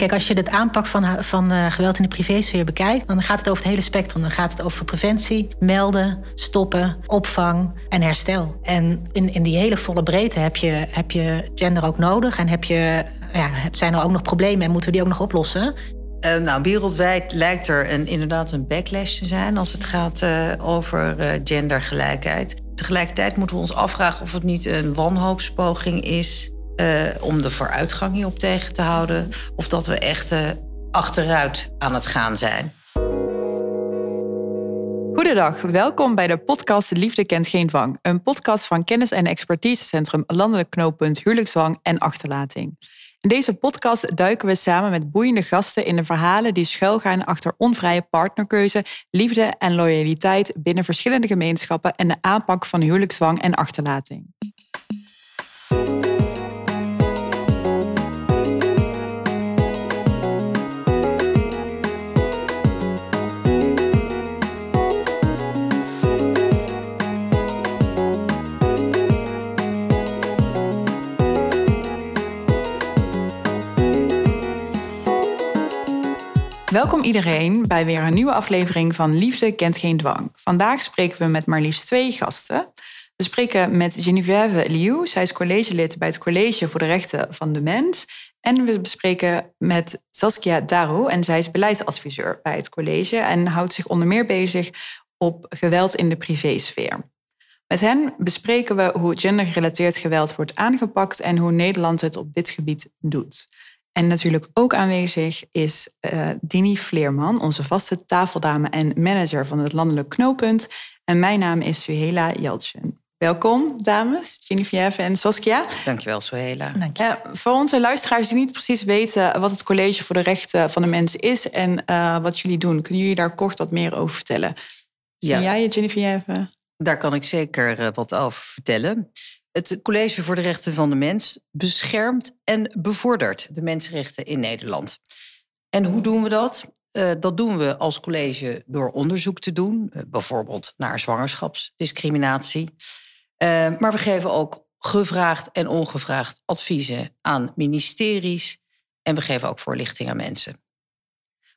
kijk, als je het aanpak van, van uh, geweld in de privésfeer bekijkt, dan gaat het over het hele spectrum. Dan gaat het over preventie, melden, stoppen, opvang en herstel. En in, in die hele volle breedte heb je, heb je gender ook nodig en heb je, ja, zijn er ook nog problemen en moeten we die ook nog oplossen. Uh, nou, wereldwijd lijkt er inderdaad een backlash te zijn als het gaat uh, over gendergelijkheid. Tegelijkertijd moeten we ons afvragen of het niet een wanhoopspoging is om de vooruitgang hierop tegen te houden, of dat we echt achteruit aan het gaan zijn. Goedendag, welkom bij de podcast Liefde kent geen dwang. Een podcast van kennis- en expertisecentrum Landelijk Knooppunt Huwelijksdwang en Achterlating. In deze podcast duiken we samen met boeiende gasten in de verhalen die schuilgaan achter onvrije partnerkeuze, liefde en loyaliteit binnen verschillende gemeenschappen en de aanpak van huwelijksdwang en achterlating. Welkom iedereen bij weer een nieuwe aflevering van Liefde kent geen dwang. Vandaag spreken we met maar liefst twee gasten. We spreken met Geneviève Liu. Zij is collegelid bij het College voor de Rechten van de Mens. En we bespreken met Saskia Daru. En zij is beleidsadviseur bij het college en houdt zich onder meer bezig op geweld in de privésfeer. Met hen bespreken we hoe gendergerelateerd geweld wordt aangepakt en hoe Nederland het op dit gebied doet. En natuurlijk ook aanwezig is uh, Dini Vleerman, onze vaste tafeldame en manager van het landelijk knooppunt. En mijn naam is Suhela Jeltjen. Welkom, dames, Geneviève en Saskia. Dankjewel, Suhela. Dank je. Uh, voor onze luisteraars die niet precies weten wat het College voor de Rechten van de Mens is en uh, wat jullie doen, kunnen jullie daar kort wat meer over vertellen? Ja. jij, Geneviève? Daar kan ik zeker wat over vertellen. Het College voor de Rechten van de Mens beschermt en bevordert de mensenrechten in Nederland. En hoe doen we dat? Uh, dat doen we als college door onderzoek te doen, uh, bijvoorbeeld naar zwangerschapsdiscriminatie. Uh, maar we geven ook gevraagd en ongevraagd adviezen aan ministeries en we geven ook voorlichting aan mensen.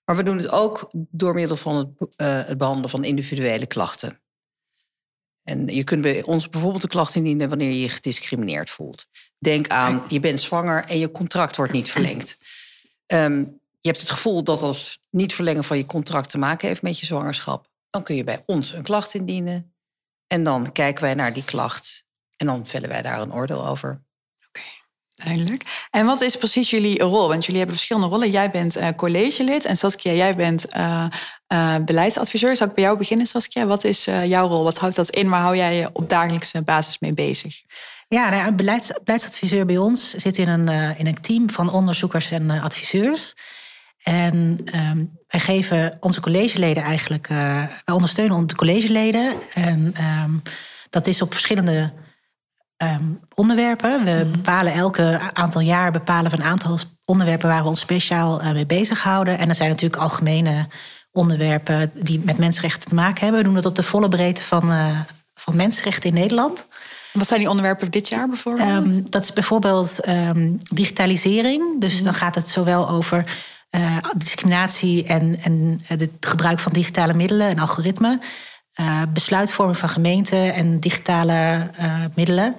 Maar we doen het ook door middel van het, het behandelen van individuele klachten. En je kunt bij ons bijvoorbeeld een klacht indienen wanneer je je gediscrimineerd voelt. Denk aan, je bent zwanger en je contract wordt niet verlengd. Um, je hebt het gevoel dat dat niet verlengen van je contract te maken heeft met je zwangerschap. Dan kun je bij ons een klacht indienen. En dan kijken wij naar die klacht. En dan vellen wij daar een oordeel over. Duidelijk. En wat is precies jullie rol? Want jullie hebben verschillende rollen. Jij bent uh, collegelid en Saskia, jij bent uh, uh, beleidsadviseur. Zal ik bij jou beginnen, Saskia? Wat is jouw rol? Wat houdt dat in? Waar hou jij je op dagelijkse basis mee bezig? Ja, nou, een beleids, beleidsadviseur bij ons zit in een, in een team van onderzoekers en adviseurs. En um, wij geven onze collegeleden eigenlijk, wij ondersteunen onze collegeleden. En um, dat is op verschillende um, onderwerpen. We mhm. bepalen elke aantal jaar bepalen we een aantal onderwerpen waar we ons speciaal uh, mee bezighouden. En er zijn natuurlijk algemene onderwerpen die met mensenrechten te maken hebben. We doen dat op de volle breedte van, uh, van mensenrechten in Nederland. Wat zijn die onderwerpen dit jaar bijvoorbeeld? Um, dat is bijvoorbeeld um, digitalisering. Dus mm. dan gaat het zowel over uh, discriminatie en, en het gebruik van digitale middelen en algoritmen uh, besluitvorming van gemeenten en digitale uh, middelen.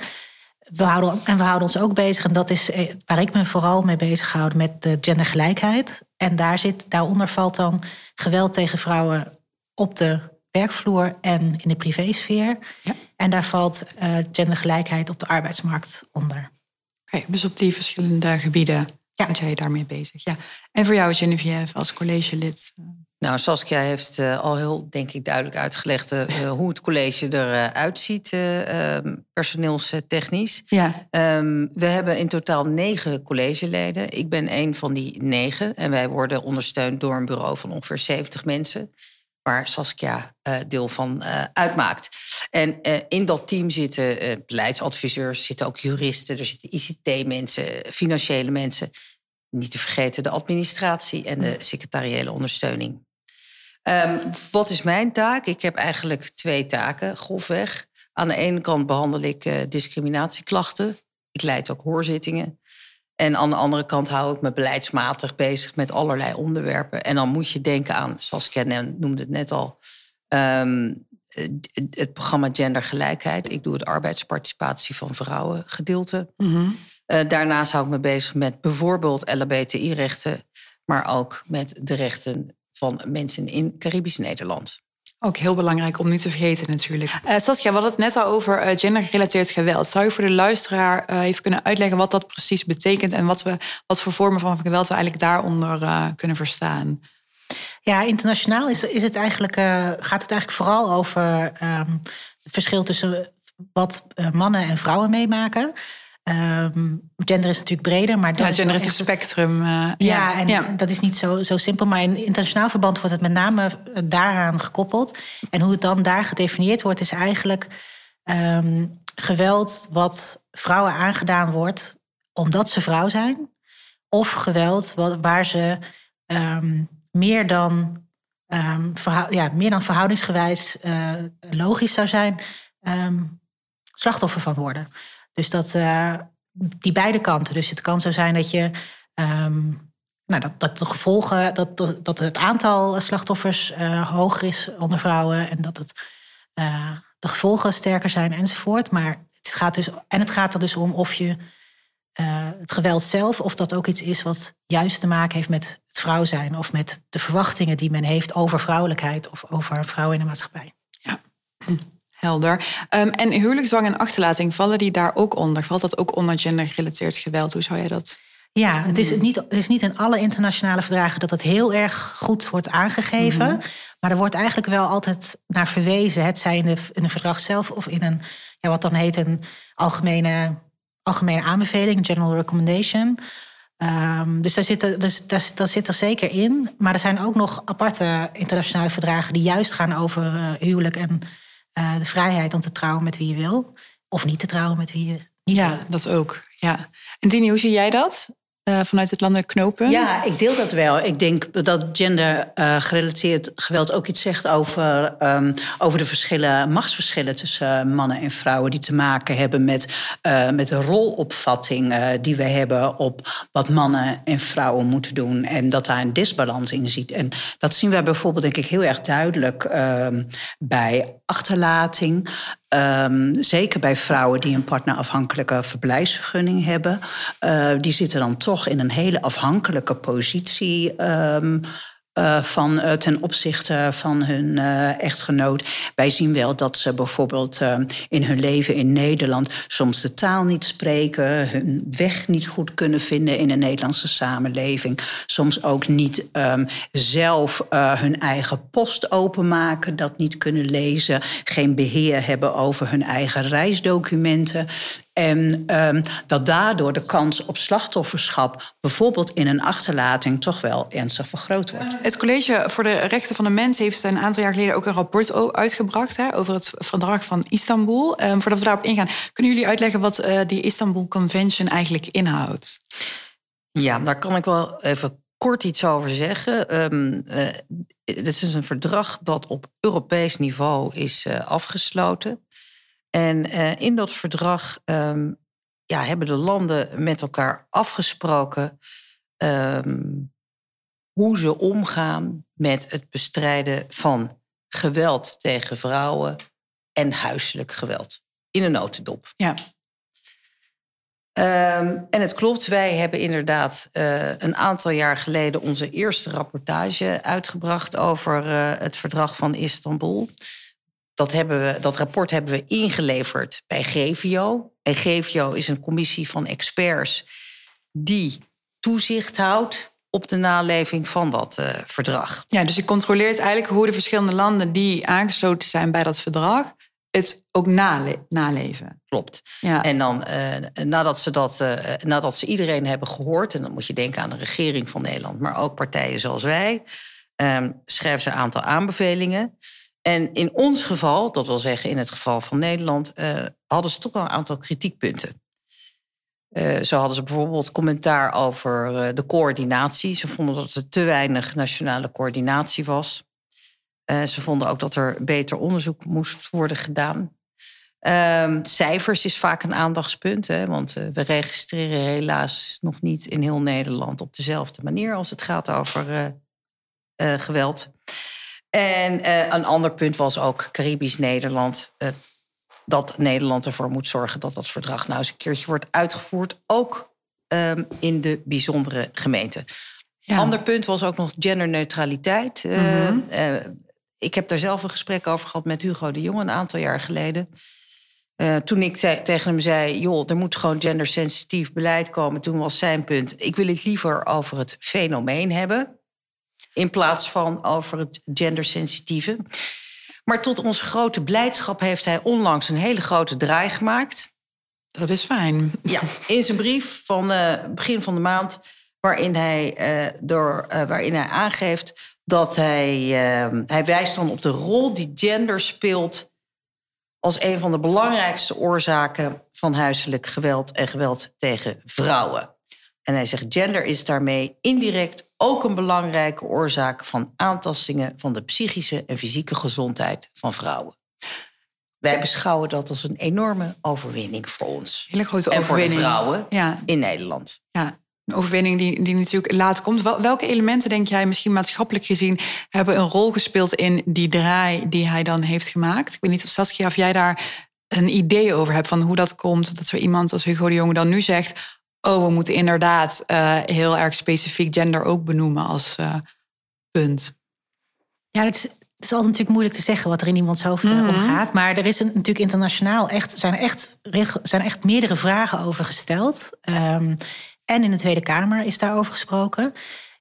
We houden, en we houden ons ook bezig, en dat is eh, waar ik me vooral mee bezig houd, met de gendergelijkheid. En daar zit, daaronder valt dan geweld tegen vrouwen op de werkvloer en in de privésfeer. Ja. En daar valt uh, gendergelijkheid op de arbeidsmarkt onder. Oké, dus op die verschillende gebieden ja. ben jij daarmee bezig. Ja. En voor jou, Geneviève, als collegelid? Nou, Saskia heeft uh, al heel, denk ik, duidelijk uitgelegd uh, hoe het college eruit ziet, uh, personeelstechnisch. Ja. Um, we hebben in totaal negen collegeleden. Ik ben een van die negen. En wij worden ondersteund door een bureau van ongeveer 70 mensen. Waar Saskia deel van uitmaakt. En in dat team zitten beleidsadviseurs, zitten ook juristen, er zitten ICT-mensen, financiële mensen. Niet te vergeten de administratie en de secretariële ondersteuning. Um, wat is mijn taak? Ik heb eigenlijk twee taken, grofweg. Aan de ene kant behandel ik uh, discriminatieklachten. Ik leid ook hoorzittingen. En aan de andere kant hou ik me beleidsmatig bezig met allerlei onderwerpen. En dan moet je denken aan, zoals Ken noemde het net al, ehm, het programma Gendergelijkheid. Ik doe het arbeidsparticipatie van vrouwen gedeelte. Mhm. Eh, daarnaast hou ik me bezig met bijvoorbeeld LHBTI-rechten, maar ook met de rechten van mensen in Caribisch Nederland. Ook heel belangrijk om niet te vergeten natuurlijk. Uh, Saskia, we hadden het net al over uh, gendergerelateerd geweld. Zou je voor de luisteraar even kunnen uitleggen wat dat precies betekent en wat, we, wat voor vormen van geweld we eigenlijk daaronder kunnen verstaan? Ja, internationaal is, is het eigenlijk, gaat het eigenlijk vooral over ehm, het verschil tussen wat mannen en vrouwen meemaken. Um, gender is natuurlijk breder, maar ja, gender is een spectrum. Uh, ja, en ja. dat is niet zo, zo simpel. Maar in internationaal verband wordt het met name eh, daaraan gekoppeld. En hoe het dan daar gedefinieerd wordt, is eigenlijk um, geweld wat vrouwen aangedaan wordt omdat ze vrouw zijn, of geweld waar ze um, meer dan ja, meer dan verhoudingsgewijs uh, logisch zou zijn, slachtoffer van worden. Dus dat, uh, die beide kanten. Dus het kan zo zijn dat je. Um, nou, dat, dat de gevolgen, dat, dat, het aantal slachtoffers uh, hoger is onder vrouwen en dat het, uh, de gevolgen sterker zijn enzovoort. Maar het gaat dus, en het gaat er dus om of je het geweld zelf, of dat ook iets is wat juist te maken heeft met het vrouw zijn of met de verwachtingen die men heeft over vrouwelijkheid of over vrouwen in de maatschappij. Ja. Helder. Um, en en achterlating, vallen die daar ook onder? Valt dat ook onder gendergerelateerd geweld? Hoe zou je dat... Ja, het is niet, het is niet in alle internationale verdragen dat het heel erg goed wordt aangegeven. Mhm. Maar er wordt eigenlijk wel altijd naar verwezen. Het zij in, de, in een verdrag zelf of in een, ja, wat dan heet een algemene, algemene aanbeveling, general recommendation. Um, dus, daar zit, dus daar, daar, zit er zeker in. Maar er zijn ook nog aparte internationale verdragen die juist gaan over uh, huwelijk en uh, de vrijheid om te trouwen met wie je wil. Of niet te trouwen met wie je niet ja, wil. Ja, dat ook. Ja. En Dini, hoe zie jij dat? Uh, vanuit het landelijk knooppunt? Ja, ik deel dat wel. Ik denk dat gendergerelateerd uh, geweld ook iets zegt over, um, over de verschillen, machtsverschillen tussen mannen en vrouwen, die te maken hebben met, uh, met de rolopvatting die we hebben op wat mannen en vrouwen moeten doen. En dat daar een disbalans in ziet. En dat zien wij bijvoorbeeld, denk ik, heel erg duidelijk ehm, bij achterlating. Um, zeker bij vrouwen die een partnerafhankelijke verblijfsvergunning hebben. Uh, die zitten dan toch in een hele afhankelijke positie. Um, uh, van, uh, ten opzichte van hun uh, echtgenoot. Wij zien wel dat ze bijvoorbeeld in hun leven in Nederland soms de taal niet spreken, hun weg niet goed kunnen vinden in de Nederlandse samenleving. Soms ook niet um, zelf hun eigen post openmaken, dat niet kunnen lezen, geen beheer hebben over hun eigen reisdocumenten. En um, dat daardoor de kans op slachtofferschap, bijvoorbeeld in een achterlating, toch wel ernstig vergroot wordt. Het College voor de Rechten van de Mens heeft een aantal jaar geleden ook een rapport uitgebracht hè, over het verdrag van Istanbul. Um, voordat we daarop ingaan, kunnen jullie uitleggen wat uh, die Istanbul Convention eigenlijk inhoudt? Ja, daar kan ik wel even kort iets over zeggen. Um, uh, het is een verdrag dat op Europees niveau is uh, afgesloten. En uh, in dat verdrag um, ja, hebben de landen met elkaar afgesproken um, hoe ze omgaan met het bestrijden van geweld tegen vrouwen en huiselijk geweld. In een notendop. Ja. Um, en het klopt, wij hebben inderdaad uh, een aantal jaar geleden onze eerste rapportage uitgebracht over uh, het verdrag van Istanbul. Dat, hebben we, dat rapport hebben we ingeleverd bij GVO. En GVO is een commissie van experts die toezicht houdt op de naleving van dat uh, verdrag. Ja, dus je controleert eigenlijk hoe de verschillende landen die aangesloten zijn bij dat verdrag het ook nale naleven. Klopt. Ja. En dan uh, nadat, ze dat, uh, nadat ze iedereen hebben gehoord, en dan moet je denken aan de regering van Nederland, maar ook partijen zoals wij, um, schrijven ze een aantal aanbevelingen. En in ons geval, dat wil zeggen in het geval van Nederland, uh, hadden ze toch wel een aantal kritiekpunten. Uh, zo hadden ze bijvoorbeeld commentaar over uh, de coördinatie. Ze vonden dat er te weinig nationale coördinatie was. ze vonden ook dat er beter onderzoek moest worden gedaan. Ehm, cijfers is vaak een aandachtspunt, hè, want uh, we registreren helaas nog niet in heel Nederland op dezelfde manier als het gaat over uh, geweld. En een ander punt was ook Caribisch Nederland. dat Nederland ervoor moet zorgen dat dat verdrag nou eens een keertje wordt uitgevoerd, ook um, in de bijzondere gemeenten. Ja. Ander punt was ook nog genderneutraliteit. Mm -hmm. ik heb daar zelf een gesprek over gehad met Hugo de Jong een aantal jaar geleden. Uh, toen ik zei, tegen hem zei, joh, er moet gewoon gendersensitief beleid komen. Toen was zijn punt, ik wil het liever over het fenomeen hebben. In plaats van over het gendersensitieve. Maar tot onze grote blijdschap heeft hij onlangs een hele grote draai gemaakt. Dat is fijn. Ja, in zijn brief van uh, begin van de maand, waarin hij, uh, door, waarin hij aangeeft dat hij, hij wijst dan op de rol die gender speelt als een van de belangrijkste oorzaken van huiselijk geweld en geweld tegen vrouwen. En hij zegt: gender is daarmee indirect ook een belangrijke oorzaak van aantastingen van de psychische en fysieke gezondheid van vrouwen. Wij beschouwen dat als een enorme overwinning voor ons. Hele grote en overwinning. voor de vrouwen ja. in Nederland. Ja, een overwinning die, die natuurlijk laat komt. Welke elementen, denk jij, misschien maatschappelijk gezien, hebben een rol gespeeld in die draai die hij dan heeft gemaakt? Ik weet niet of Saskia, of jij daar een idee over hebt van hoe dat komt. Dat zo iemand als Hugo de Jonge dan nu zegt: Oh, we moeten inderdaad uh, heel erg specifiek gender ook benoemen als uh, punt. Ja, het is, het is altijd natuurlijk moeilijk te zeggen wat er in iemands hoofd mm -hmm. omgaat. Maar er is een, natuurlijk internationaal echt, zijn, er echt, zijn echt meerdere vragen over gesteld. Um, en in de Tweede Kamer is daarover gesproken.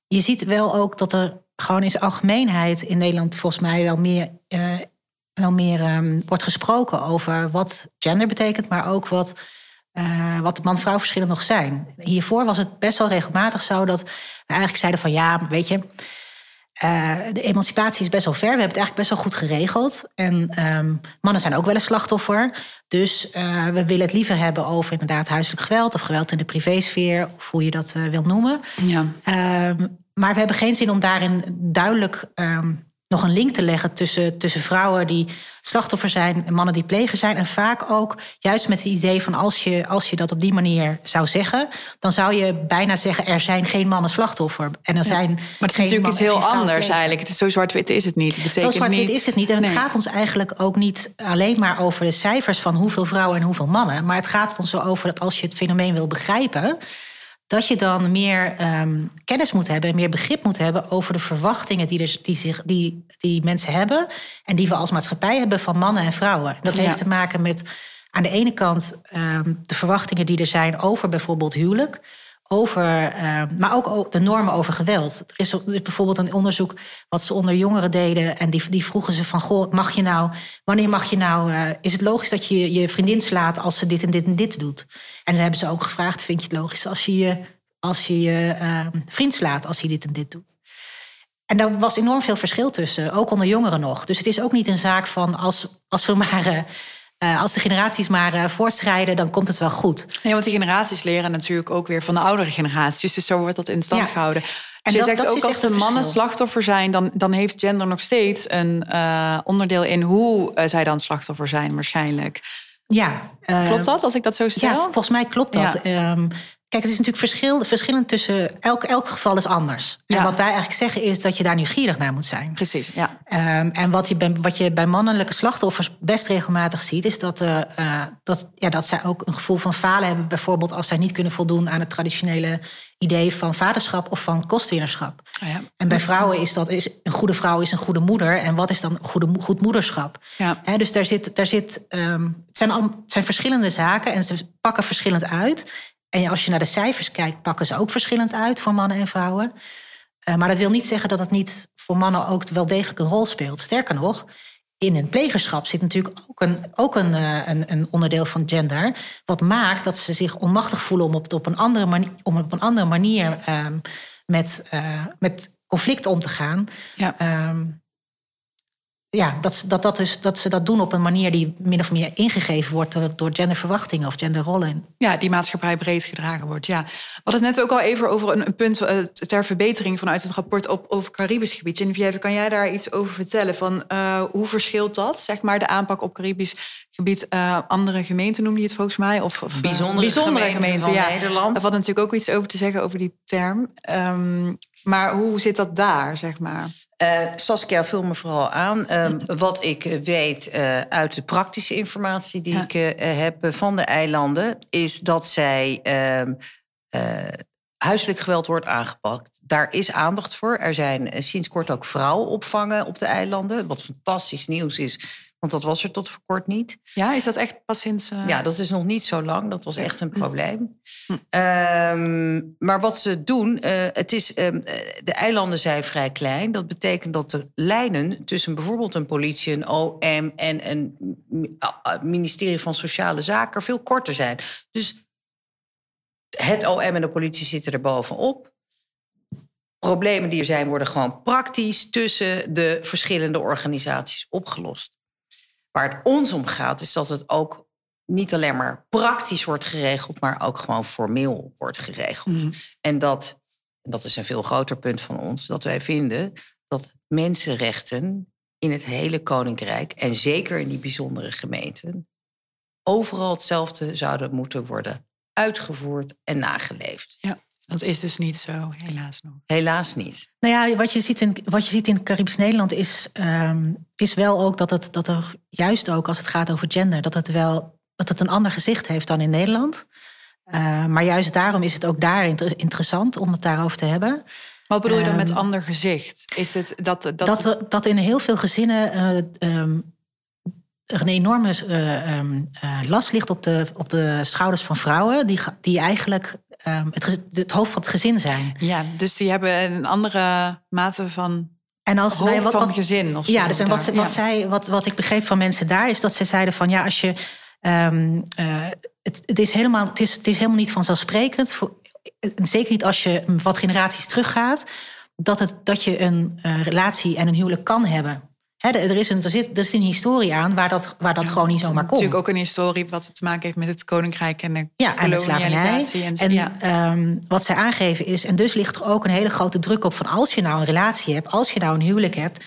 Je ziet wel ook dat er gewoon in zijn algemeenheid in Nederland volgens mij wel meer, uh, wel meer um, wordt gesproken over wat gender betekent, maar ook wat, uh, wat man-vrouw verschillen nog zijn. Hiervoor was het best wel regelmatig zo dat we eigenlijk zeiden van ja, weet je, uh, de emancipatie is best wel ver. We hebben het eigenlijk best wel goed geregeld. En um, mannen zijn ook wel een slachtoffer. Dus uh, we willen het liever hebben over inderdaad huiselijk geweld... of geweld in de privésfeer, of hoe je dat wilt noemen. Ja. Um, maar we hebben geen zin om daarin duidelijk um, nog een link te leggen... tussen, tussen vrouwen die slachtoffer zijn en mannen die pleger zijn. En vaak ook juist met het idee van als je, als je dat op die manier zou zeggen... dan zou je bijna zeggen er zijn geen mannen slachtoffer. En er zijn maar het is natuurlijk iets heel anders eigenlijk. Het is zo zwart-wit is het niet. Het betekent zo zwart-wit is het niet. En nee. het gaat ons eigenlijk ook niet alleen maar over de cijfers... van hoeveel vrouwen en hoeveel mannen. Maar het gaat ons zo over dat als je het fenomeen wil begrijpen dat je dan meer um, kennis moet hebben en meer begrip moet hebben over de verwachtingen die, er, die, zich, die, die mensen hebben en die we als maatschappij hebben van mannen en vrouwen. Dat heeft te maken met aan de ene kant um, de verwachtingen die er zijn over bijvoorbeeld huwelijk. Over, uh, maar ook de normen over geweld. Er is, bijvoorbeeld een onderzoek wat ze onder jongeren deden. En die, die vroegen ze van, goh, mag je nou, wanneer mag je nou, uh, is het logisch dat je je vriendin slaat als ze dit en dit en dit doet? En dan hebben ze ook gevraagd, vind je het logisch als je je, als je, je uh, vriend slaat als hij dit en dit doet? En daar was enorm veel verschil tussen, ook onder jongeren nog. Dus het is ook niet een zaak van als, als we maar uh, als de generaties maar uh, voortschrijden, dan komt het wel goed. Nee, want die generaties leren natuurlijk ook weer van de oudere generaties. Dus zo wordt dat in stand ja. gehouden. Dus en je dat, zegt dat ook als de mannen slachtoffer zijn, dan, dan heeft gender nog steeds een uh, onderdeel in hoe zij dan slachtoffer zijn, waarschijnlijk. Ja. klopt dat als ik dat zo stel? Ja, volgens mij klopt dat. Ja. Um, Kijk, het is natuurlijk verschil, verschillend tussen. Elk, elk geval is anders. Ja. En wat wij eigenlijk zeggen is dat je daar nieuwsgierig naar moet zijn. Precies, ja. Um, en wat je, bij, wat je bij mannelijke slachtoffers best regelmatig ziet, is dat, uh, uh, dat, ja, dat zij ook een gevoel van falen hebben. Bijvoorbeeld als zij niet kunnen voldoen aan het traditionele idee van vaderschap of van kostwinnerschap. Oh ja. En bij vrouwen is dat is, een goede vrouw is een goede moeder. En wat is dan goede, goed moederschap? Ja. He, dus daar zit, daar zit, um, het, zijn al, het zijn verschillende zaken en ze pakken verschillend uit. En als je naar de cijfers kijkt, pakken ze ook verschillend uit voor mannen en vrouwen. Uh, maar dat wil niet zeggen dat het niet voor mannen ook wel degelijk een rol speelt. Sterker nog, in een plegerschap zit natuurlijk ook een, ook een, uh, een, een, onderdeel van gender. Wat maakt dat ze zich onmachtig voelen om op, op, een, andere manier, om op een andere manier um, met, uh, met conflict om te gaan. Ja. Um, ja, dat, dat, dat, dus, dat ze dat doen op een manier die min of meer ingegeven wordt door, door genderverwachtingen of genderrollen. Ja, die maatschappij breed gedragen wordt. Ja. We hadden het net ook al even over een, punt uh, ter verbetering vanuit het rapport op, over Caribisch gebied. Geneviève, kan jij daar iets over vertellen? Van, uh, hoe verschilt dat, zeg maar, de aanpak op Caribisch gebied uh, andere gemeenten noemde je het volgens mij. Of, of bijzondere, bijzondere gemeenten, van ja. Nederland. Valt natuurlijk ook iets over te zeggen over die term. Um, maar hoe zit dat daar, zeg maar? Uh, Saskia, vul me vooral aan. Um, wat ik weet uh, uit de praktische informatie die ja. ik heb van de eilanden... is dat zij um, huiselijk geweld wordt aangepakt. Daar is aandacht voor. Er zijn sinds kort ook vrouwenopvangen op de eilanden. Wat fantastisch nieuws is want dat was er tot voor kort niet. Ja, is dat echt pas sinds. Uh... Ja, dat is nog niet zo lang. Dat was echt een probleem. Hm. Um, maar wat ze doen, uh, het is, um, de eilanden zijn vrij klein. Dat betekent dat de lijnen tussen bijvoorbeeld een politie, een OM en een ministerie van Sociale Zaken veel korter zijn. Dus het OM en de politie zitten er bovenop problemen die er zijn, worden gewoon praktisch tussen de verschillende organisaties opgelost. Waar het ons om gaat, is dat het ook niet alleen maar praktisch wordt geregeld, maar ook gewoon formeel wordt geregeld. Mhm. En dat, dat is een veel groter punt van ons, dat wij vinden dat mensenrechten in het hele koninkrijk en zeker in die bijzondere gemeenten overal hetzelfde zouden moeten worden uitgevoerd en nageleefd. Ja. Dat is dus niet zo, helaas nog. Helaas niet. Nou ja, wat je ziet in, wat je ziet in Caribisch Nederland is, um, is wel ook dat, het, dat er juist ook als het gaat over gender, dat het wel dat het een ander gezicht heeft dan in Nederland. Uh, maar juist daarom is het ook daar interessant om het daarover te hebben. Wat bedoel je dan met um, ander gezicht? Is het dat, dat... Dat, dat in heel veel gezinnen uh, um, er een enorme uh, um, last ligt op de, op de schouders van vrouwen, die, die eigenlijk het, het, hoofd van het gezin zijn. Ja, dus die hebben een andere mate van. En als wij wat, van gezin of Ja, dus en wat, wat, ja. zij, wat, wat ik begreep van mensen daar is dat ze zeiden van ja, als je. Um, uh, het, het, is helemaal, het, is, het is helemaal niet vanzelfsprekend. Voor, zeker niet als je wat generaties teruggaat. Dat, het, dat je een uh, relatie en een huwelijk kan hebben er, is een, er, zit, er zit een historie aan waar dat, waar dat gewoon niet zomaar komt. Natuurlijk ook een historie wat te maken heeft met het koninkrijk en de ja, en slavernij. En, en ja. um, wat zij aangeven is, en dus ligt er ook een hele grote druk op van als je nou een relatie hebt, als je nou een huwelijk hebt,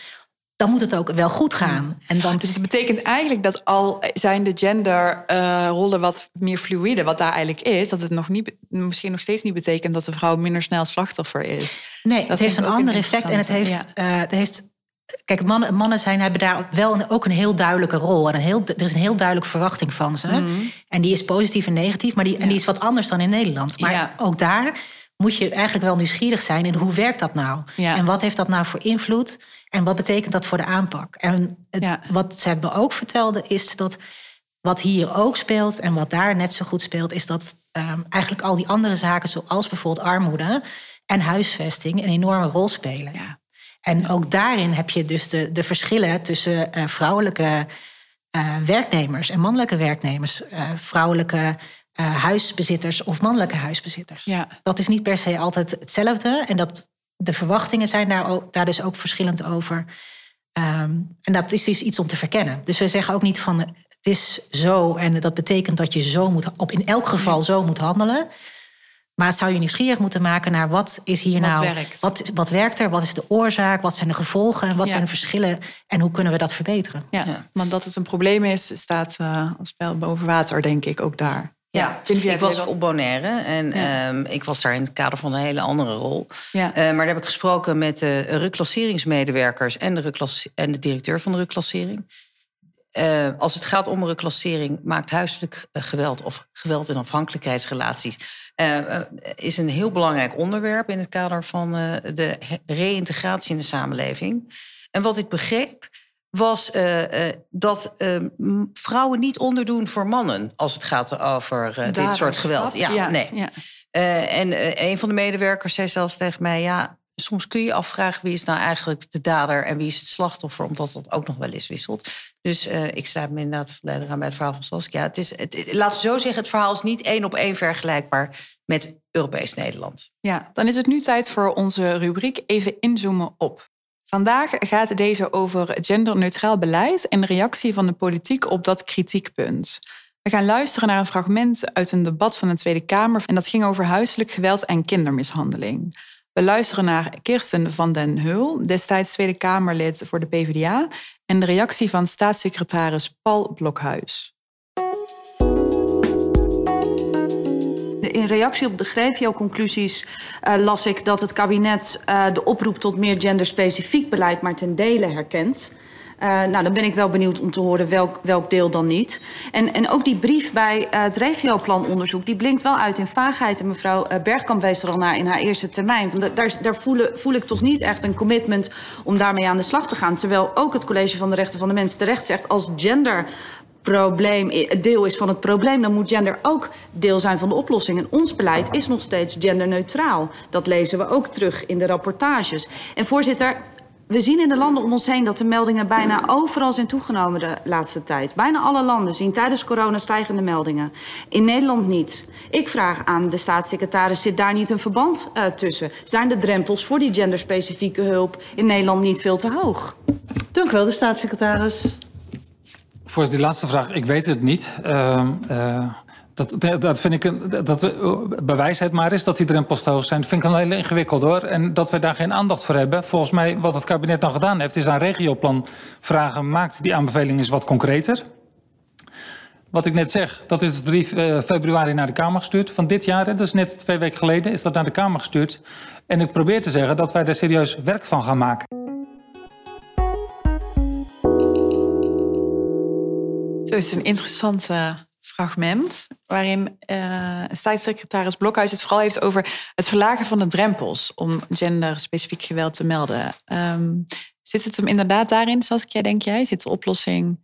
dan moet het ook wel goed gaan. En dan... Dus het betekent eigenlijk dat al zijn de genderrollen uh, wat meer fluïde, wat daar eigenlijk is, dat het nog niet, misschien nog steeds niet betekent dat de vrouw minder snel slachtoffer is. Nee, dat het heeft een ander effect en het heeft, ja. uh, het heeft Kijk, mannen, mannen zijn, hebben daar wel een, ook een heel duidelijke rol. En een heel, er is een heel duidelijke verwachting van ze. Mm. En die is positief en negatief, maar die, ja. en die is wat anders dan in Nederland. Maar ja. ook daar moet je eigenlijk wel nieuwsgierig zijn in hoe werkt dat nou? Ja. En wat heeft dat nou voor invloed? En wat betekent dat voor de aanpak? En het, wat ze hebben ook vertelde is dat wat hier ook speelt en wat daar net zo goed speelt, is dat um, eigenlijk al die andere zaken, zoals bijvoorbeeld armoede en huisvesting, een enorme rol spelen. Ja. En ook daarin heb je dus de, de verschillen tussen uh, vrouwelijke uh, werknemers en mannelijke werknemers. Uh, vrouwelijke huisbezitters of mannelijke huisbezitters. Ja. Dat is niet per se altijd hetzelfde. En dat, de verwachtingen zijn daar, ook, daar dus ook verschillend over. Um, en dat is dus iets om te verkennen. Dus we zeggen ook niet van het is zo en dat betekent dat je zo moet, op in elk geval zo moet handelen. Maar het zou je nieuwsgierig moeten maken naar wat is hier wat nou. Werkt. Wat, wat werkt er? Wat is de oorzaak? Wat zijn de gevolgen? Wat ja. zijn de verschillen? En hoe kunnen we dat verbeteren? Ja, ja. want dat het een probleem is, staat uh, als pijl boven water, denk ik, ook daar. Ja, ja. ik was op Bonaire en ja. um, ik was daar in het kader van een hele andere rol. Ja. Uh, maar daar heb ik gesproken met de reclasseringsmedewerkers en de, en de directeur van de reclassering. Uh, als het gaat om reclassering, maakt huiselijk geweld of geweld in afhankelijkheidsrelaties uh, is een heel belangrijk onderwerp in het kader van uh, de reïntegratie in de samenleving. En wat ik begreep was dat vrouwen niet onderdoen voor mannen als het gaat over dit soort geweld. Ja, ja, nee. Ja. en een van de medewerkers zei zelfs tegen mij: ja, soms kun je afvragen wie is nou eigenlijk de dader en wie is het slachtoffer, omdat dat ook nog wel eens wisselt. Dus uh, ik sta me inderdaad volledig aan bij het verhaal van Saskia. Het is, het, laten we zo zeggen, het verhaal is niet één op één vergelijkbaar met Europees Nederland. Ja, dan is het nu tijd voor onze rubriek Even inzoomen op. Vandaag gaat deze over genderneutraal beleid en de reactie van de politiek op dat kritiekpunt. We gaan luisteren naar een fragment uit een debat van de Tweede Kamer en dat ging over huiselijk geweld en kindermishandeling. We luisteren naar Kirsten van den Heul, destijds Tweede Kamerlid voor de PvdA, en de reactie van staatssecretaris Paul Blokhuis. in reactie op de Grevio-conclusies eh, las ik dat het kabinet eh, de oproep tot meer genderspecifiek beleid maar ten dele herkent. Uh, nou, dan ben ik wel benieuwd om te horen welk, welk deel dan niet. En, en ook die brief bij uh, het regioplanonderzoek... die blinkt wel uit in vaagheid. En mevrouw Bergkamp wees er al naar in haar eerste termijn. Daar, daar voel, voel ik toch niet echt een commitment om daarmee aan de slag te gaan. Terwijl ook het College van de Rechten van de Mens terecht zegt... als gender probleem, deel is van het probleem, dan moet gender ook deel zijn van de oplossing. En ons beleid is nog steeds genderneutraal. Dat lezen we ook terug in de rapportages. En voorzitter, we zien in de landen om ons heen dat de meldingen bijna overal zijn toegenomen de laatste tijd. Bijna alle landen zien tijdens corona stijgende meldingen. In Nederland niet. Ik vraag aan de staatssecretaris, zit daar niet een verband uh, tussen? Zijn de drempels voor die genderspecifieke hulp in Nederland niet veel te hoog? Dank u wel, de staatssecretaris. Voor die laatste vraag, ik weet het niet. Uh, uh, dat, dat vind ik een, dat bewijs het maar is dat die drempels te hoog zijn. Dat vind ik een heel ingewikkeld hoor. En dat we daar geen aandacht voor hebben. Volgens mij, wat het kabinet dan gedaan heeft, is aan regioplan vragen. Maakt die aanbeveling eens wat concreter. Wat ik net zeg, dat is 3 februari naar de Kamer gestuurd. Van dit jaar, dat is net twee weken geleden, is dat naar de Kamer gestuurd. En ik probeer te zeggen dat wij daar serieus werk van gaan maken. Zo is een interessante fragment waarin uh, staatssecretaris Blokhuis het vooral heeft over het verlagen van de drempels om genderspecifiek geweld te melden. Um, zit het hem inderdaad daarin, zoals ik jij denk jij? Zit de oplossing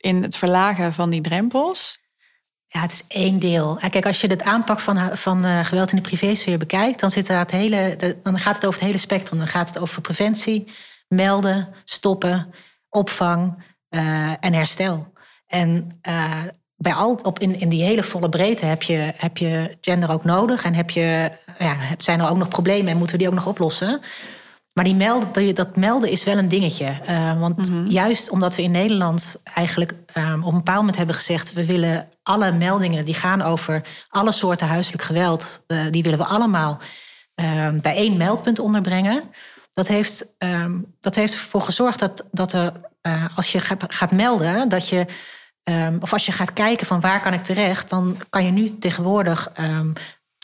in het verlagen van die drempels? Ja, het is één deel. Kijk, als je het aanpak van, van uh, geweld in de privésfeer bekijkt, dan, zit het hele, de, dan gaat het over het hele spectrum. Dan gaat het over preventie, melden, stoppen, opvang uh, en herstel. En bij al, op in, in die hele volle breedte heb je, heb je gender ook nodig. En heb je, ja, zijn er ook nog problemen en moeten we die ook nog oplossen. Maar die melden, dat melden is wel een dingetje. Uh, want mm -hmm. juist omdat we in Nederland eigenlijk um, op een bepaald moment hebben gezegd... we willen alle meldingen die gaan over alle soorten huiselijk geweld... Uh, die willen we allemaal uh, bij één meldpunt onderbrengen. Dat heeft, um, dat heeft ervoor gezorgd dat, dat er, uh, als je gaat melden... dat je Um, of als je gaat kijken van waar kan ik terecht, dan kan je nu tegenwoordig um,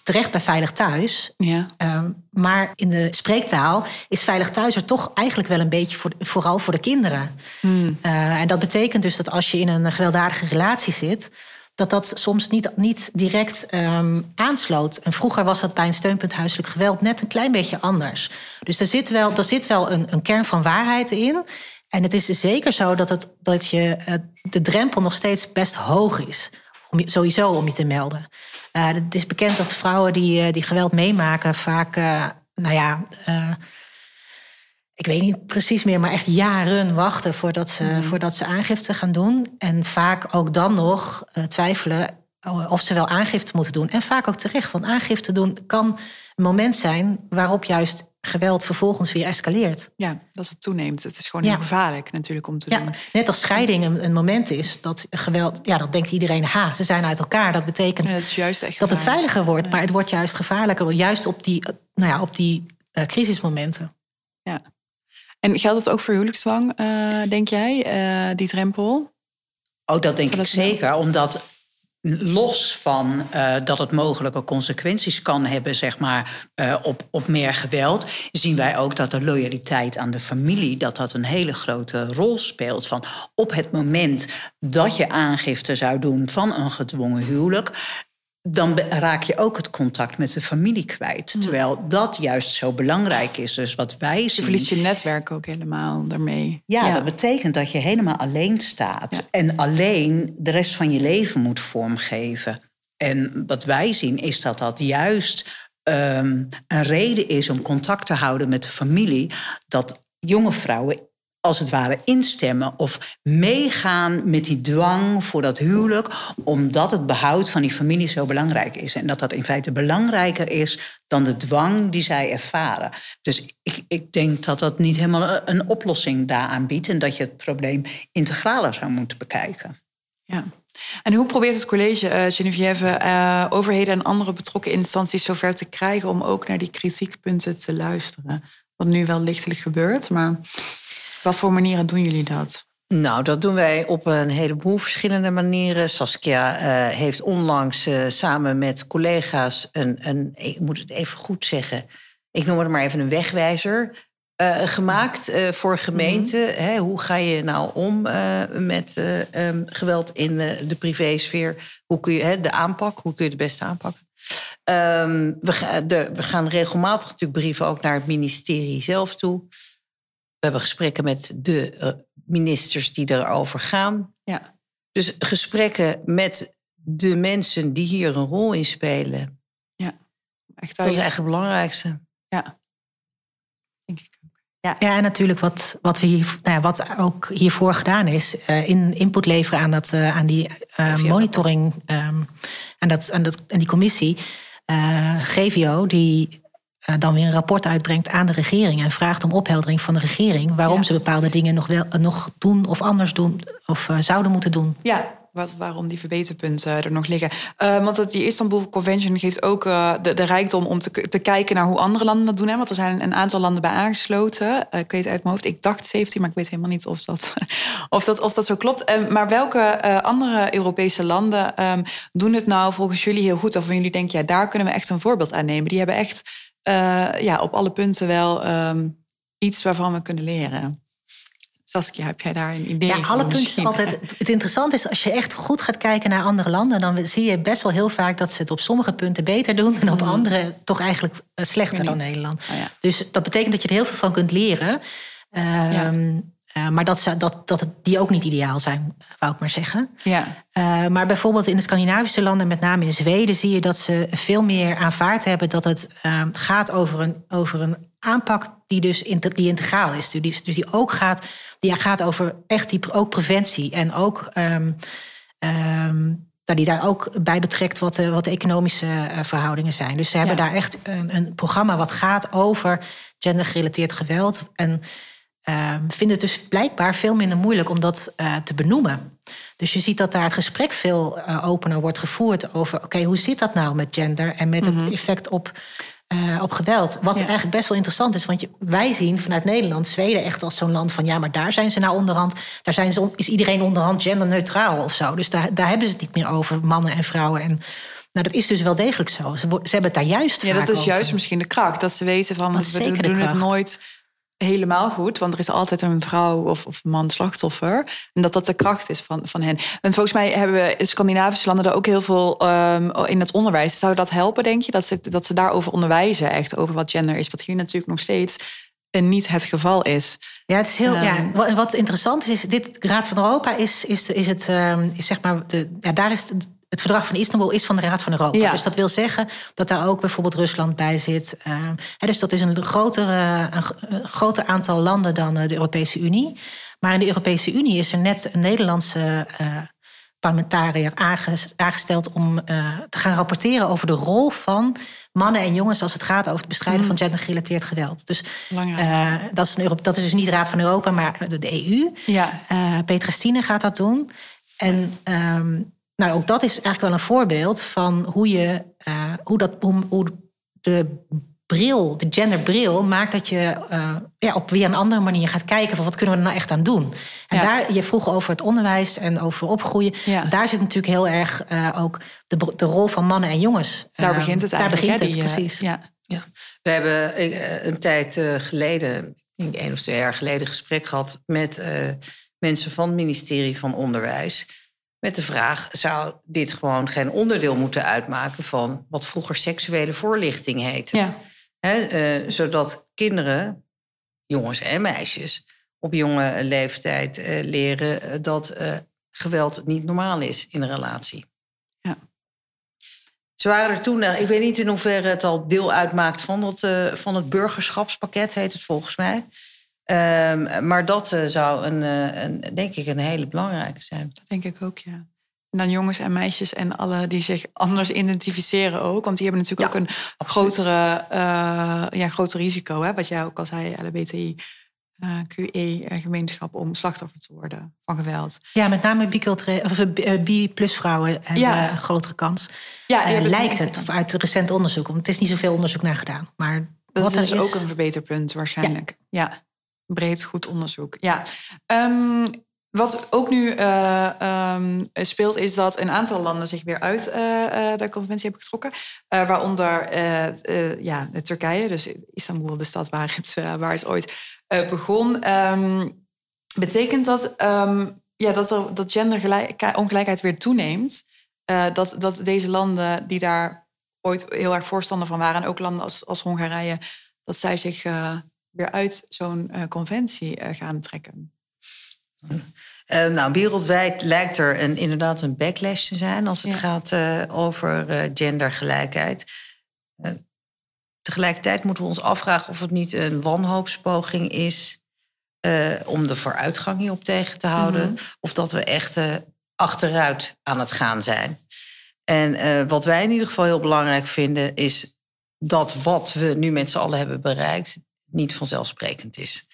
terecht bij Veilig Thuis. Ja. Um, maar in de spreektaal is Veilig Thuis er toch eigenlijk wel een beetje voor, vooral voor de kinderen. Hmm. Uh, en dat betekent dus dat als je in een gewelddadige relatie zit, dat dat soms niet, niet direct aansloot. En vroeger was dat bij een steunpunt huiselijk geweld net een klein beetje anders. Dus er zit wel, er zit wel een, een kern van waarheid in. En het is zeker zo dat, het, dat je, uh, de drempel nog steeds best hoog is. Om, sowieso om je te melden. Uh, het is bekend dat vrouwen die, uh, die geweld meemaken vaak, nou ja, ik weet niet precies meer, maar echt jaren wachten voordat ze, mm. voordat ze aangifte gaan doen. En vaak ook dan nog twijfelen of ze wel aangifte moeten doen. En vaak ook terecht, want aangifte doen kan een moment zijn waarop juist geweld vervolgens weer escaleert. Ja, dat het toeneemt. Het is gewoon heel gevaarlijk natuurlijk om te ja, doen. Net als scheiding een, een, moment is dat geweld... Ja, dan denkt iedereen, ha, ze zijn uit elkaar. Dat betekent ja, dat, is juist echt dat het veiliger wordt. Maar het wordt juist gevaarlijker. Juist op die, nou ja, op die uh, crisismomenten. Ja. En geldt dat ook voor huwelijksdwang, uh, denk jij, uh, die drempel? Oh, dat denk ik zeker. Omdat los van uh, dat het mogelijke consequenties kan hebben, zeg maar, uh, op, op meer geweld, zien wij ook dat de loyaliteit aan de familie, dat dat een hele grote rol speelt. Van op het moment dat je aangifte zou doen van een gedwongen huwelijk, dan raak je ook het contact met de familie kwijt. Terwijl dat juist zo belangrijk is. Dus wat wij zien... Je verliest je netwerk ook helemaal daarmee. Ja, ja. dat betekent dat je helemaal alleen staat. Ja. En alleen de rest van je leven moet vormgeven. En wat wij zien is dat dat juist um, een reden is om contact te houden met de familie. Dat jonge vrouwen als het ware instemmen of meegaan met die dwang voor dat huwelijk, omdat het behoud van die familie zo belangrijk is. En dat dat in feite belangrijker is dan de dwang die zij ervaren. Dus ik, ik denk dat dat niet helemaal een oplossing daaraan biedt en dat je het probleem integraler zou moeten bekijken. Ja. En hoe probeert het college, uh, Geneviève, uh, overheden en andere betrokken instanties zover te krijgen om ook naar die kritiekpunten te luisteren? Wat nu wel lichtelijk gebeurt, maar wat voor manieren doen jullie dat? Nou, dat doen wij op een heleboel verschillende manieren. Saskia uh, heeft onlangs uh, samen met collega's een, een, ik moet het even goed zeggen, ik noem het maar even een wegwijzer. Uh, gemaakt voor gemeenten. Mm -hmm. hoe ga je nou om met um, geweld in de privésfeer? Hoe kun je de aanpak, hoe kun je het beste aanpakken? Um, we, de, we, gaan regelmatig natuurlijk brieven ook naar het ministerie zelf toe. We hebben gesprekken met de uh, ministers die erover gaan. Ja. Dus gesprekken met de mensen die hier een rol in spelen. Ja, echt dat is eigenlijk het belangrijkste. Ja, denk ik ook. Ja, ja en natuurlijk wat, wat, we hier, nou ja, wat ook hiervoor gedaan is, uh, in input leveren aan, dat, uh, aan die uh, monitoring, um, aan, dat, aan, dat, aan die commissie. GVO, die dan weer een rapport uitbrengt aan de regering en vraagt om opheldering van de regering waarom ja. ze bepaalde dingen nog, wel, nog doen of anders doen of zouden moeten doen. Ja, wat, waarom die verbeterpunten er nog liggen. Uh, want het, die Istanbul Convention geeft ook de, de rijkdom om te, te kijken naar hoe andere landen dat doen. Hè? Want er zijn een aantal landen bij aangesloten. Ik weet uit mijn hoofd, ik dacht 17, maar ik weet helemaal niet of dat, of dat, of dat zo klopt. maar welke andere Europese landen um, doen het nou volgens jullie heel goed? Of van jullie denken, ja, daar kunnen we echt een voorbeeld aan nemen. Die hebben echt ja, op alle punten wel um, iets waarvan we kunnen leren. Saskia, heb jij daar een idee Ja, alle punten altijd. Het interessante is, als je echt goed gaat kijken naar andere landen, dan zie je best wel heel vaak dat ze het op sommige punten beter doen en op andere toch eigenlijk slechter dan Nederland. Oh, ja. Dus dat betekent dat je er heel veel van kunt leren. Ja. Uh, maar dat, ze, dat, dat het, die ook niet ideaal zijn, wou ik maar zeggen. Ja. Uh, maar bijvoorbeeld in de Scandinavische landen, met name in Zweden, zie je dat ze veel meer aanvaard hebben dat het uh, gaat over een, over een aanpak die dus die integraal is. Dus, dus die ook gaat, die gaat over echt die, ook preventie en ook. Um, um, die daar ook bij betrekt wat de, wat de economische verhoudingen zijn. Dus ze hebben ja. daar echt een, een programma wat gaat over gendergerelateerd geweld. En vinden het dus blijkbaar veel minder moeilijk om dat uh, te benoemen. Dus je ziet dat daar het gesprek veel uh, opener wordt gevoerd over: oké, okay, hoe zit dat nou met gender en met mm -hmm. het effect op, uh, op geweld? Wat ja. eigenlijk best wel interessant is, want je, wij zien vanuit Nederland Zweden echt als zo'n land van: ja, maar daar zijn ze nou onderhand, daar zijn ze, is iedereen onderhand genderneutraal of zo. Dus daar, daar hebben ze het niet meer over, mannen en vrouwen. En, nou, dat is dus wel degelijk zo. Ze, ze hebben het daar juist Ja, dat is over. juist misschien de kracht. Dat ze weten van, dat we doen het nooit helemaal goed, want er is altijd een vrouw of, of man slachtoffer. En dat dat de kracht is van, van hen. En volgens mij hebben we in Scandinavische landen er ook heel veel um, in het onderwijs. Zou dat helpen, denk je? Dat ze, dat ze daarover onderwijzen, echt over wat gender is. Wat hier natuurlijk nog steeds niet het geval is. Ja, het is heel. Um, ja, wat, wat interessant is, is dit Raad van Europa is, is, is het, um, is zeg maar, de, ja, daar is het, het verdrag van Istanbul is van de Raad van Europa. Ja. Dus dat wil zeggen dat daar ook bijvoorbeeld Rusland bij zit. Uh, hè, dus dat is een groter, uh, een groter aantal landen dan uh, de Europese Unie. Maar in de Europese Unie is er net een Nederlandse parlementariër aangesteld om te gaan rapporteren over de rol van mannen en jongens als het gaat over het bestrijden mm. van gendergerelateerd geweld. Dus dat, is een, dat is dus niet de Raad van Europa, maar de, de EU. Ja. Petra Stine gaat dat doen. En um, nou, ook dat is eigenlijk wel een voorbeeld van hoe je uh, hoe dat hoe, hoe de bril, de genderbril, maakt dat je uh, ja, op weer een andere manier gaat kijken van wat kunnen we er nou echt aan doen. En Ja. daar, je vroeg over het onderwijs en over opgroeien. Ja. Daar zit natuurlijk heel erg uh, ook de, de rol van mannen en jongens. Daar Uh, begint het Daar eigenlijk. begint hè, het, die, eh, precies. Ja. Ja. We hebben eh, een tijd eh, geleden, ik denk één of twee jaar geleden, gesprek gehad met eh, mensen van het ministerie van Onderwijs. Met de vraag: zou dit gewoon geen onderdeel moeten uitmaken van wat vroeger seksuele voorlichting heette? Ja. Eh, zodat kinderen, jongens en meisjes, op jonge leeftijd eh, leren eh, dat geweld niet normaal is in een relatie. Ja. Ze waren er toen, eh, ik weet niet in hoeverre het al deel uitmaakt van, dat, van het burgerschapspakket, heet het volgens mij. Ehm, maar dat eh, zou een, eh, een, denk ik een hele belangrijke zijn. Dat denk ik ook, ja. En dan jongens en meisjes en alle die zich anders identificeren ook. Want die hebben natuurlijk Ja, ook een grotere, uh, ja, groter risico. Hè? Wat jij ook al zei, LBTI. Uh, QE-gemeenschap om slachtoffer te worden van geweld. Ja, met name biculturele- of, eh, bi-plus vrouwen hebben Ja. een grotere kans. Ja, Eh, hebt lijkt het uit recent onderzoek. Want het is niet zoveel onderzoek naar gedaan. Maar Dat wat is er dus is, ook een verbeterpunt waarschijnlijk. Ja, breed goed onderzoek. Ja. Um, wat ook nu uh, um, speelt, is dat een aantal landen zich weer uit uh, de conventie hebben getrokken. waaronder ja, Turkije, dus Istanbul, de stad waar het, waar het ooit begon. Um, betekent dat, um, ja, dat, er, dat genderongelijkheid weer toeneemt. dat, dat deze landen die daar ooit heel erg voorstander van waren, en ook landen als, als Hongarije, dat zij zich weer uit zo'n conventie gaan trekken. Uh, nou, wereldwijd lijkt er een, inderdaad een backlash te zijn als het gaat over gendergelijkheid. tegelijkertijd moeten we ons afvragen of het niet een wanhoopspoging is om de vooruitgang hierop tegen te houden, mm -hmm. of dat we echt achteruit aan het gaan zijn. En wat wij in ieder geval heel belangrijk vinden, is dat wat we nu met z'n allen hebben bereikt, niet vanzelfsprekend is.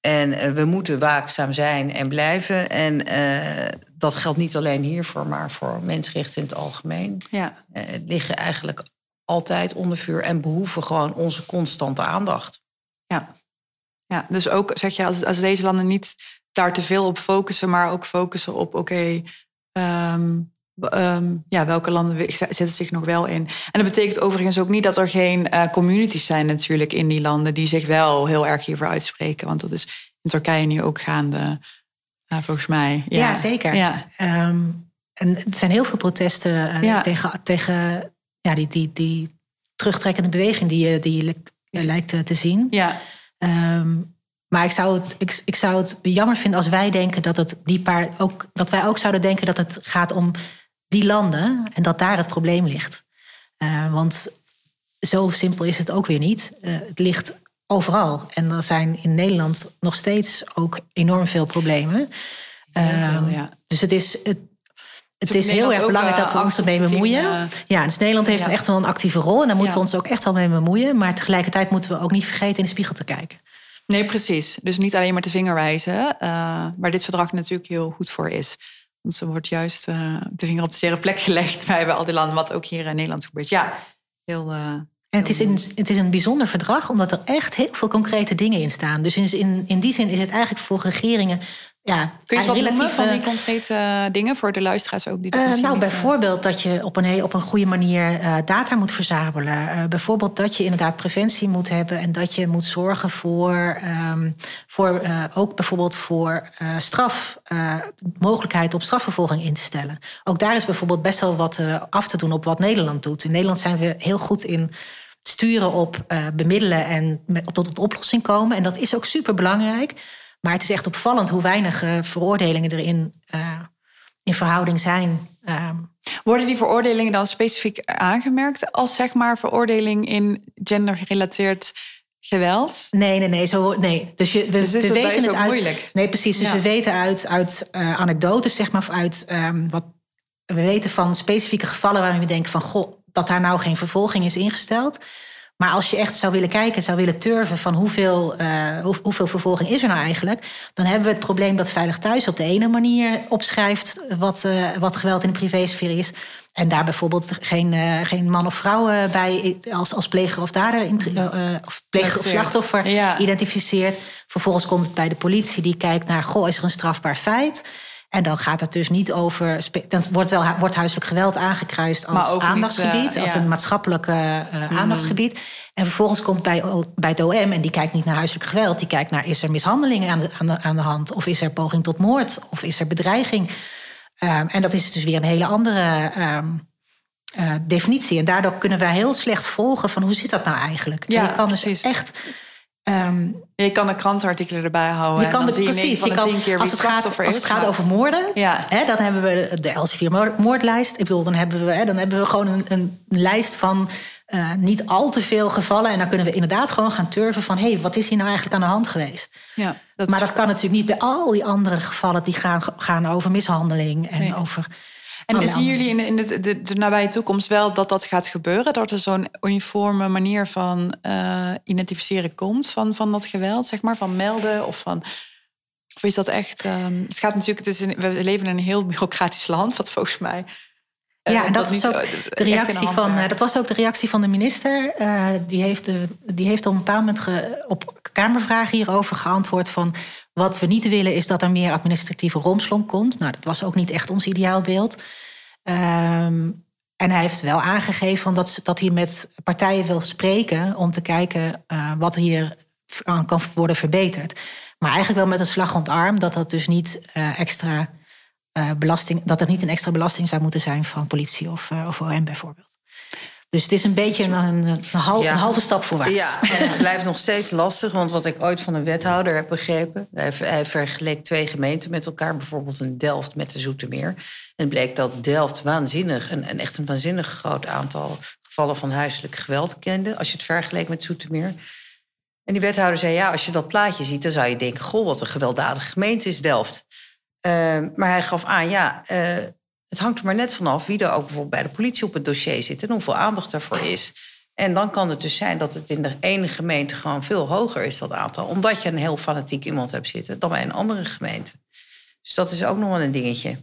En uh, we moeten waakzaam zijn en blijven. En uh, dat geldt niet alleen hiervoor, maar voor mensenrechten in het algemeen. Ja. Uh, liggen eigenlijk altijd onder vuur en behoeven gewoon onze constante aandacht. Ja, ja dus ook zeg je, als, als deze landen niet daar te veel op focussen, maar ook focussen op, oké, okay, um, um, ja, welke landen zetten zich nog wel in? En dat betekent overigens ook niet dat er geen uh, communities zijn natuurlijk in die landen die zich wel heel erg hiervoor uitspreken. Want dat is in Turkije nu ook gaande, uh, volgens mij. Ja, ja zeker. Ja. Um, en er zijn heel veel protesten uh, ja. tegen, tegen ja, die, die, die terugtrekkende beweging die je, die je lijkt te zien. Ja. Um, maar ik zou, het, ik, ik zou het jammer vinden als wij denken dat het die paar ook dat wij ook zouden denken dat het gaat om die landen en dat daar het probleem ligt. Uh, want zo simpel is het ook weer niet. Uh, het ligt overal. En er zijn in Nederland nog steeds ook enorm veel problemen. Uh, ja. Dus het is, het, het is heel erg belangrijk dat we ons ermee bemoeien. Ja, dus Nederland heeft ja. echt wel een actieve rol. En daar moeten we ons ook echt wel mee bemoeien. Maar tegelijkertijd moeten we ook niet vergeten in de spiegel te kijken. Nee, precies. Dus niet alleen maar de vinger wijzen. waar dit verdrag natuurlijk heel goed voor is. Want ze wordt juist uh, de vinger op de zere plek gelegd bij, bij al die landen, wat ook hier in Nederland gebeurt. Ja, heel. Uh, en het is, een, het is een bijzonder verdrag, omdat er echt heel veel concrete dingen in staan. Dus in, in, in die zin is het eigenlijk voor regeringen ja, Kun je wat relatief van die concrete dingen voor de luisteraars ook? Die uh, nou, niet, bijvoorbeeld dat je op een, hele, op een goede manier uh, data moet verzamelen. Uh, bijvoorbeeld dat je inderdaad preventie moet hebben en dat je moet zorgen voor, um, voor ook bijvoorbeeld voor straf, mogelijkheid op strafvervolging in te stellen. Ook daar is bijvoorbeeld best wel wat af te doen op wat Nederland doet. In Nederland zijn we heel goed in sturen op bemiddelen en met, tot een oplossing komen. En dat is ook super belangrijk. Maar het is echt opvallend hoe weinig uh, veroordelingen er in, uh, in verhouding zijn. Uh, Worden die veroordelingen dan specifiek aangemerkt als zeg maar veroordeling in gendergerelateerd geweld? Nee, nee, nee. Zo, nee. Dus, je, we, dus we weten het uit. Moeilijk. Nee, precies. Dus ja. we weten uit, uit uh, anekdotes, zeg maar, of uit um, wat. We weten van specifieke gevallen waarin we denken van goh, dat daar nou geen vervolging is ingesteld. Maar als je echt zou willen kijken, zou willen turven van hoeveel, uh, hoe, hoeveel vervolging is er nou eigenlijk, dan hebben we het probleem dat Veilig Thuis op de ene manier opschrijft wat, uh, wat geweld in de privésfeer is. En daar bijvoorbeeld geen, uh, geen man of vrouw bij als, als pleger of dader, of pleger of slachtoffer ja. identificeert. Vervolgens komt het bij de politie, die kijkt naar, goh, is er een strafbaar feit? En dan gaat het dus niet over. Dan wordt wel wordt huiselijk geweld aangekruist als aandachtsgebied, niet, uh, als ja. een maatschappelijk uh, mm. aandachtsgebied. En vervolgens komt bij, bij het OM, en die kijkt niet naar huiselijk geweld, die kijkt naar is er mishandeling aan de, aan de, aan de hand, of is er poging tot moord, of is er bedreiging. Um, en dat is dus weer een hele andere um, uh, definitie. En daardoor kunnen wij heel slecht volgen van hoe zit dat nou eigenlijk. Ja, en je kan precies. dus echt. Um, je kan de krantenartikelen erbij houden. Je kan de, precies. Je kan, als het gaat, als het gaat over moorden, ja. hè, dan hebben we de Elsevier-moordlijst. Ik bedoel, dan hebben we, hè, dan hebben we gewoon een, een lijst van uh, niet al te veel gevallen. En dan kunnen we inderdaad gewoon gaan turven van... hé, hey, wat is hier nou eigenlijk aan de hand geweest? Ja, dat maar dat kan natuurlijk niet bij al die andere gevallen... die gaan, gaan over mishandeling en nee. over... En zien jullie in, de, in de, de, de, nabije toekomst wel dat dat gaat gebeuren? Dat er zo'n uniforme manier van uh, identificeren komt van, van dat geweld, zeg maar, van melden of van. Of is dat echt. Um, het gaat natuurlijk. Het is een, we leven in een heel bureaucratisch land, wat volgens mij. Eh, ja, en dat, dat was ook de de reactie van, eh, dat was ook de reactie van de minister. Eh, die, heeft de, die heeft op een bepaald moment ge- op Kamervragen hierover geantwoord van wat we niet willen is dat er meer administratieve romslomp komt. Nou, dat was ook niet echt ons ideaalbeeld. Ehm, en hij heeft wel aangegeven dat, dat hij met partijen wil spreken om te kijken eh, wat hier aan kan worden verbeterd. Maar eigenlijk wel met een slag om het arm dat dat dus niet eh, extra eh, belasting, dat het niet een extra belasting zou moeten zijn van politie of, eh, of OM bijvoorbeeld. Dus het is een beetje een, een, een hal- Ja. een halve stap voorwaarts. Ja, en het blijft nog steeds lastig. Want wat ik ooit van een wethouder heb begrepen... hij, hij vergeleek twee gemeenten met elkaar. Bijvoorbeeld een Delft met de Zoetermeer. En bleek dat Delft waanzinnig... een, een echt een waanzinnig groot aantal gevallen van huiselijk geweld kende... als je het vergeleek met Zoetermeer. En die wethouder zei, ja, als je dat plaatje ziet... dan zou je denken, goh, wat een gewelddadige gemeente is Delft. Eh, maar hij gaf aan, ja, eh, het hangt er maar net vanaf... wie er ook bijvoorbeeld bij de politie op het dossier zit... en hoeveel aandacht daarvoor is. En dan kan het dus zijn dat het in de ene gemeente... gewoon veel hoger is, dat aantal. Omdat je een heel fanatiek iemand hebt zitten... dan bij een andere gemeente. Dus dat is ook nog wel een dingetje.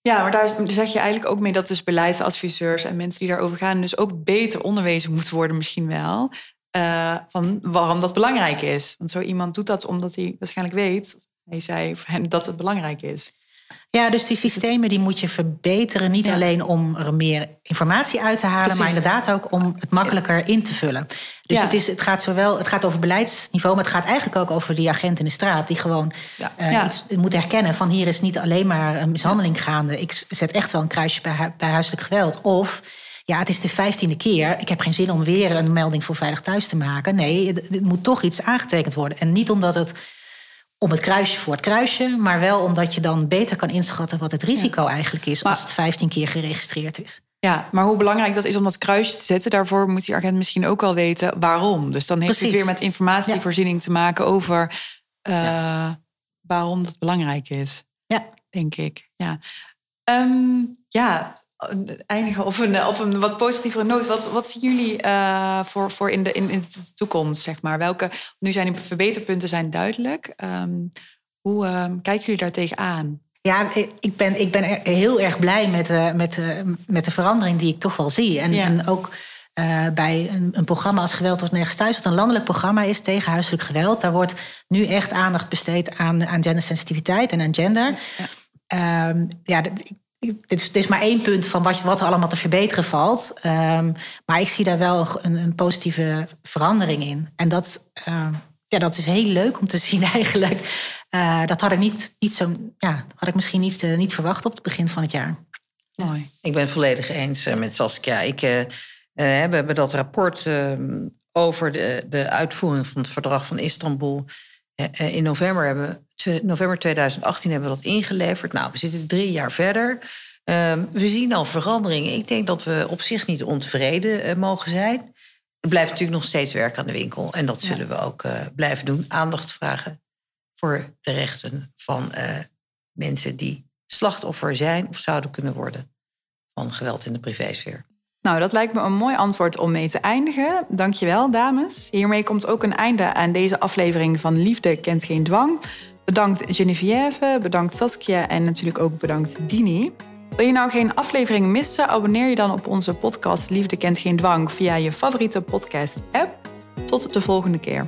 Ja, maar daar zeg je eigenlijk ook mee dat dus beleidsadviseurs en mensen die daarover gaan, dus ook beter onderwezen moeten worden, misschien wel. eh, van waarom dat belangrijk is. Want zo iemand doet dat omdat hij waarschijnlijk weet, hij zei dat het belangrijk is. Ja, dus die systemen die moet je verbeteren. Niet Ja. alleen om er meer informatie uit te halen, maar inderdaad ook om het makkelijker in te vullen. Dus Ja. het, is, het gaat zowel het gaat over beleidsniveau, maar het gaat eigenlijk ook over die agent in de straat die gewoon Ja. eh, iets moet herkennen van hier is niet alleen maar een mishandeling gaande. Ik zet echt wel een kruisje bij, hu- bij huiselijk geweld. Of ja, het is de vijftiende keer. Ik heb geen zin om weer een melding voor veilig thuis te maken. Nee, het moet toch iets aangetekend worden. En niet omdat het om het kruisje voor het kruisje, maar wel omdat je dan beter kan inschatten wat het risico eigenlijk is Maar- als het 15 keer geregistreerd is. Ja, maar hoe belangrijk dat is om dat kruisje te zetten, daarvoor moet die agent misschien ook wel weten waarom. Dus dan heeft Precies. het weer met informatievoorziening te maken over eh, waarom dat belangrijk is. Ja. denk ik. Ja, Ehm, ja eindigen op een, op een wat positievere noot. Wat, wat zien jullie eh, voor, voor in, de, in, in de toekomst, zeg maar? Welke, nu zijn die verbeterpunten zijn duidelijk. Ehm, hoe ehm, kijken jullie daar tegenaan? Ja, ik ben, ik ben heel erg blij met, de met, de met de verandering die ik toch wel zie. En, Ja. en ook eh, bij een, een programma als Geweld wordt nergens thuis... wat een landelijk programma is tegen huiselijk geweld... daar wordt nu echt aandacht besteed aan, aan gendersensitiviteit en aan gender. Ja, ja dit, is, is maar één punt van wat, wat er allemaal te verbeteren valt. Um, maar ik zie daar wel een, een positieve verandering in. En dat, uh, ja, dat is heel leuk om te zien eigenlijk. Uh, dat had ik, niet, niet zo, ja, had ik misschien niet, uh, niet verwacht op het begin van het jaar. Mooi. Ik ben het volledig eens uh, met Saskia. Ik, we hebben dat rapport ehm, over de, de uitvoering van het verdrag van Istanbul in november hebben november 2018 hebben we dat ingeleverd. Nou, we zitten drie jaar verder. Um, we zien al veranderingen. Ik denk dat we op zich niet ontevreden uh, mogen zijn. Er blijft natuurlijk nog steeds werk aan de winkel. En dat zullen ja. we ook uh, blijven doen. Aandacht vragen voor de rechten van uh, mensen die slachtoffer zijn of zouden kunnen worden van geweld in de privésfeer. Nou, dat lijkt me een mooi antwoord om mee te eindigen. Dankjewel, dames. Hiermee komt ook een einde aan deze aflevering van Liefde kent geen dwang. Bedankt Geneviève, bedankt Saskia en natuurlijk ook bedankt Dini. Wil je nou geen aflevering missen? Abonneer je dan op onze podcast Liefde kent geen dwang via je favoriete podcast-app. Tot de volgende keer.